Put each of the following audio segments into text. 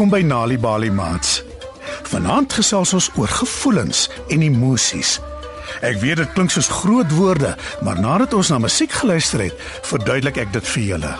Welkom by Nali Bali Mats. Vanaand gesels ons oor gevoelens en emosies. Ek weet dit klink soos groot woorde, maar nadat ons na musiek geluister het, verduidelik ek dit vir julle.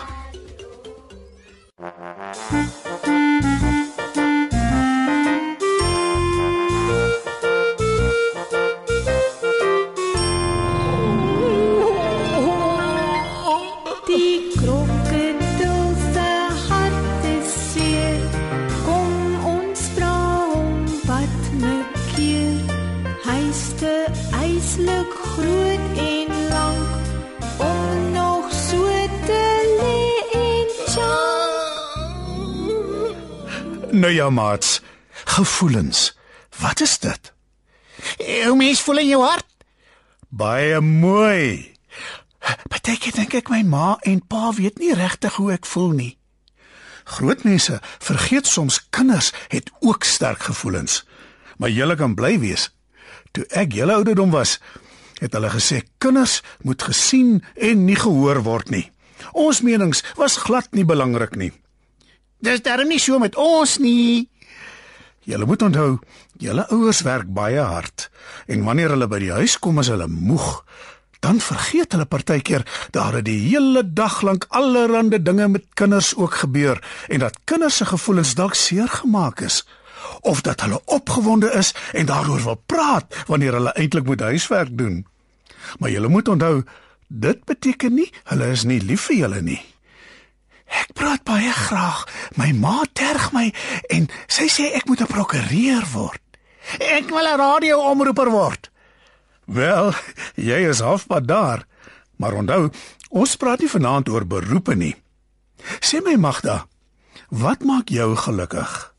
Nou ja, maats, gevoelens. Wat is dit? Hoe mens voel in jou hart? Baie mooi. Partykeer dink ek my ma en pa weet nie regtig hoe ek voel nie. Groot mense vergeet soms kinders het ook sterk gevoelens. Maar julle kan bly wees. Toe ek julle ouderdom was, het hulle gesê kinders moet gesien en nie gehoor word nie. Ons menings was glad nie belangrik nie. Dis darem nie so met ons nie. Julle moet onthou, julle ouers werk baie hard en wanneer hulle by die huis kom is hulle moeg. Dan vergeet hulle partykeer daar het die hele dag lank allerlei dinge met kinders ook gebeur en dat kinders se gevoelens dalk seer gemaak is of dat hulle opgewonde is en daaroor wil praat wanneer hulle eintlik moet huiswerk doen. Maar julle moet onthou, dit beteken nie hulle is nie lief vir julle nie. Ek praat baie graag. My ma terg my en sy sê ek moet 'n prokureur word. Ek wil 'n radio-omroeper word. Wel, jy is halfpad daar. Maar onthou, ons praat nie vanaand oor beroepe nie. Sê my Magda, wat maak jou gelukkig?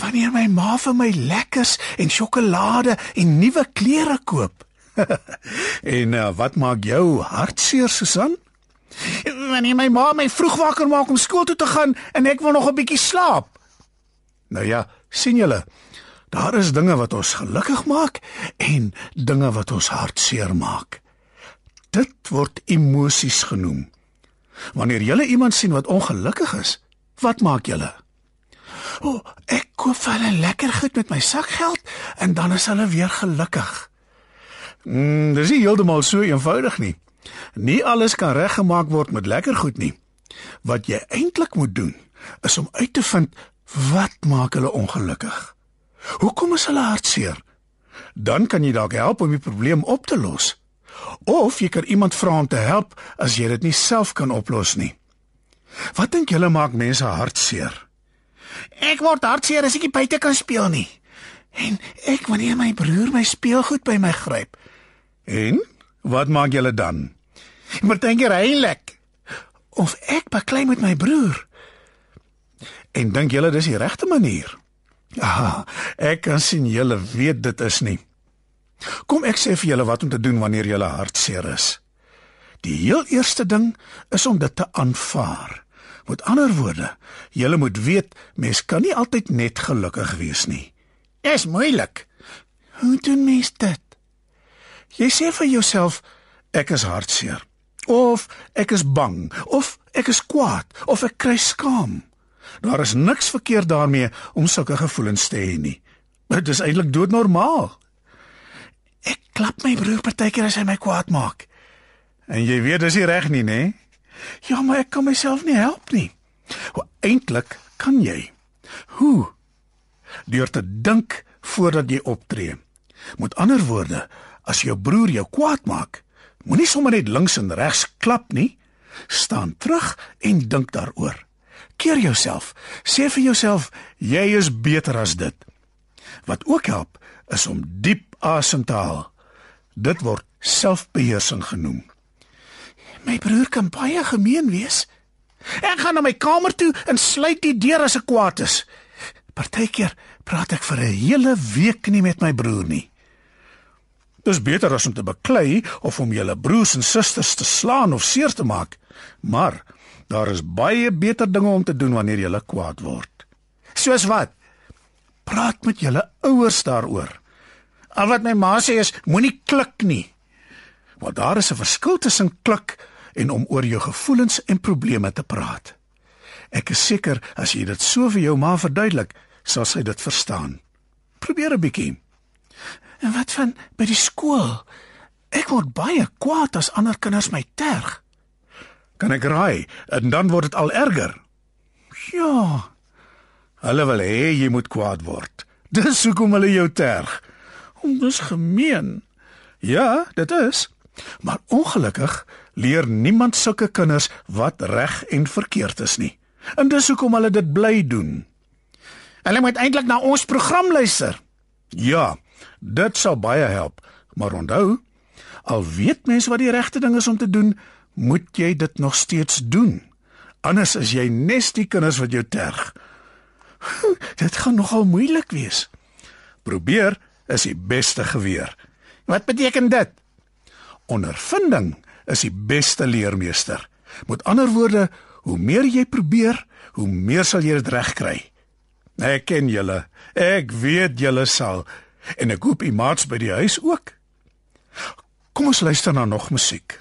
Wanneer my ma vir my lekkers en sjokolade en nuwe klere koop. en uh, wat maak jou hartseer, Susan? Wanneer my ma my vroeg wakker maak om skool toe te gaan en ek wil nog 'n bietjie slaap. Nou ja, sien julle, daar is dinge wat ons gelukkig maak en dinge wat ons hartseer maak. Dit word emosies genoem. Wanneer jy iemand sien wat ongelukkig is, wat maak jy? O, oh, ek koop vir hulle lekker goed met my sakgeld en dan is hulle weer gelukkig. Mm, dis nie heeltemal so eenvoudig nie. Nie alles kan reggemaak word met lekker goed nie. Wat jy eintlik moet doen, is om uit te vind wat maak hulle ongelukkig. Hoekom is hulle hartseer? Dan kan jy dalk help om die probleem op te los. Of jy kan iemand vra om te help as jy dit nie self kan oplos nie. Wat dink julle maak mense hartseer? Ek word hartseer as ek nie buite kan speel nie. En ek wanneer my broer my speelgoed by my gryp. En wat maak julle dan? Maar dink jy heilig? Of ek baklei met my broer? En dink julle dis die regte manier? Ja, ek kan sien julle weet dit is nie. Kom ek sê vir julle wat om te doen wanneer julle hartseer is. Die heel eerste ding is om dit te aanvaar. Met ander woorde, julle moet weet mens kan nie altyd net gelukkig wees nie. Dis moeilik. Hoe doen mens dit? Jy sê vir jouself ek is hartseer of ek is bang of ek is kwaad of ek kry skaam. Daar is niks verkeerd daarmee om sulke gevoelens te hê nie. Dit is eintlik doodnormaal. Ek klap my broer partykeer as hy my kwaad maak. En jy weet dis nie reg nie, né? Ja, maar ek kan myself nie help nie. Hoe eintlik kan jy? Hoe? Deur te dink voordat jy optree. Met ander woorde, as jou broer jou kwaad maak, moenie sommer net links en regs klap nie. Staan terug en dink daaroor. Keer jouself. Sê vir jouself jy is beter as dit. Wat ook help is om diep asem te haal. Dit word selfbeheersing genoem. My broer kan baie gemeen wees. Ek gaan na my kamer toe en sluit die deur as ek kwaad is. Partykeer praat ek vir 'n hele week nie met my broer nie. Dis beter as om te beklei of om julle broers en susters te slaan of seer te maak. Maar daar is baie beter dinge om te doen wanneer jy kwaad word. Soos wat? Praat met julle ouers daaroor. Al wat my ma sê is moenie klik nie. Want daar is 'n verskil tussen klik en om oor jou gevoelens en probleme te praat. Ek is seker as jy dit so vir jou ma verduidelik, sal sy dit verstaan. Probeer 'n bietjie. En wat van by die skool? Ek word baie kwaad as ander kinders my terg. Kan ek raai? En dan word dit al erger. Ja, Hulle wil hê jy moet kwaad word. Dis hoekom hulle jou terg. dis gemeen. Ja, dit is. Maar ongelukkig leer niemand sulke kinders wat reg en verkeerd is nie. En dis hoekom hulle dit bly doen. Hulle moet eintlik na ons program luister. Ja, dit sal baie help, maar onthou, al weet mens wat die regte ding is om te doen, moet jy dit nog steeds doen. Anders is jy nes die kinders wat jou terg. Dit gaan nogal moeilik wees. Probeer is die beste geweer. Wat beteken dit? Ondervinding is die beste leermeester. Met ander woorde, hoe meer jy probeer, hoe meer sal jy dit regkry. Ek ken julle. Ek weet julle sal en ek hoop u maats by die huis ook. Kom ons luister na nog musiek.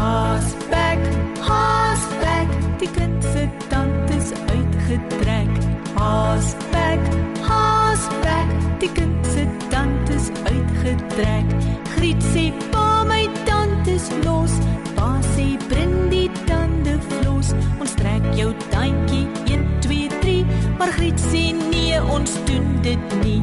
Haasbek, haasbek, die kind se tand is uitgetrek. Haasbek, haasbek, die kind se tand is uitgetrek. Griet sê pa my tand is los. Pa sê bring die tande vlos. Ons trek jou tandjie ons doen dit nie.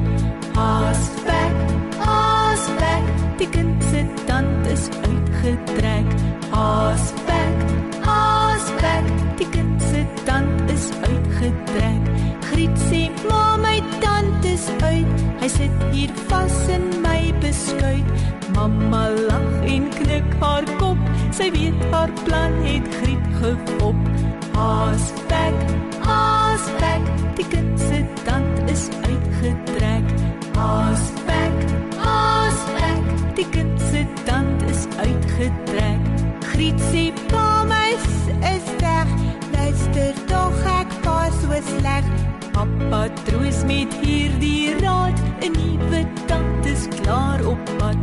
Haasbek, haasbek, die kind se tand is uitgetrek. Haasbek, haasbek, die kind se tand is uitgetrek. Griet sê ma my tand is uit. Hy sit hier vas in my beskuit. Mamma lag en knik haar kop. Sy weet haar plan het Griet gefop. Haasbek, haasbek, die kind se tand is uitgetrek. Haasbek, haasbek, die kind se tand is uitgetrek. Griet sê pa my is reg. Luister tog ek pa so sleg. Papa troos met hierdie raad. 'n Nuwe tand is klaar op pad.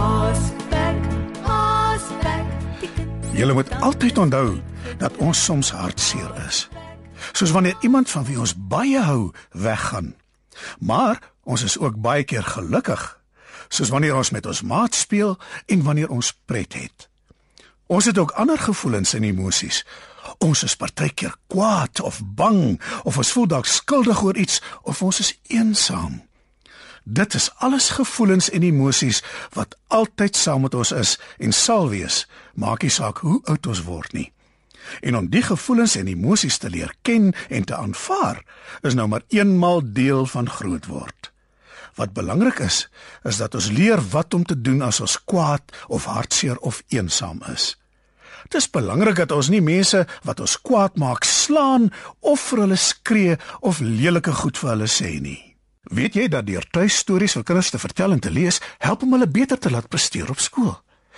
Haasbek, haasbek, die kind se Julle moet altyd onthou dat ons soms hartseer is. Soos wanneer iemand van wie ons baie hou weggaan. Maar ons is ook baie keer gelukkig, soos wanneer ons met ons maat speel en wanneer ons pret het. Ons het ook ander gevoelens en emosies. Ons is partykeer kwaad of bang of ons voel dalk skuldig oor iets of ons is eensaam. Dit is alles gevoelens en emosies wat altyd saam met ons is en sal wees, maak nie saak hoe oud ons word nie. En om die gevoelens en emosies te leer ken en te aanvaar, is nou maar eenmal deel van groot word. Wat belangrik is, is dat ons leer wat om te doen as ons kwaad of hartseer of eensaam is. Dit is belangrik dat ons nie mense wat ons kwaad maak slaan of vir hulle skree of lelike goed vir hulle sê nie. Weet jy dat deur tuistories vir kinders te vertel en te lees, help om hulle beter te laat presteer op skool?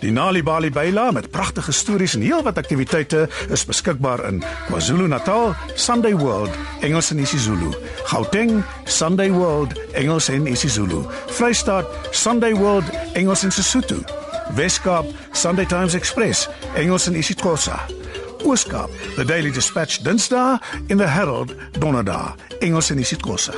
Die Nali Bali byla met pragtige stories en heelwat aktiwiteite is beskikbaar in KwaZulu-Natal, Sunday World, Engels en isiZulu, Gauteng, Sunday World, Engels en isiZulu, Vrystaat, Sunday World, Engels en Sesotho, Weskaap, Sunday Times Express, Engels en isiXhosa, Ooskaap, The Daily Dispatch Dinsdae en The Herald Donderdag, Engels en isiXhosa.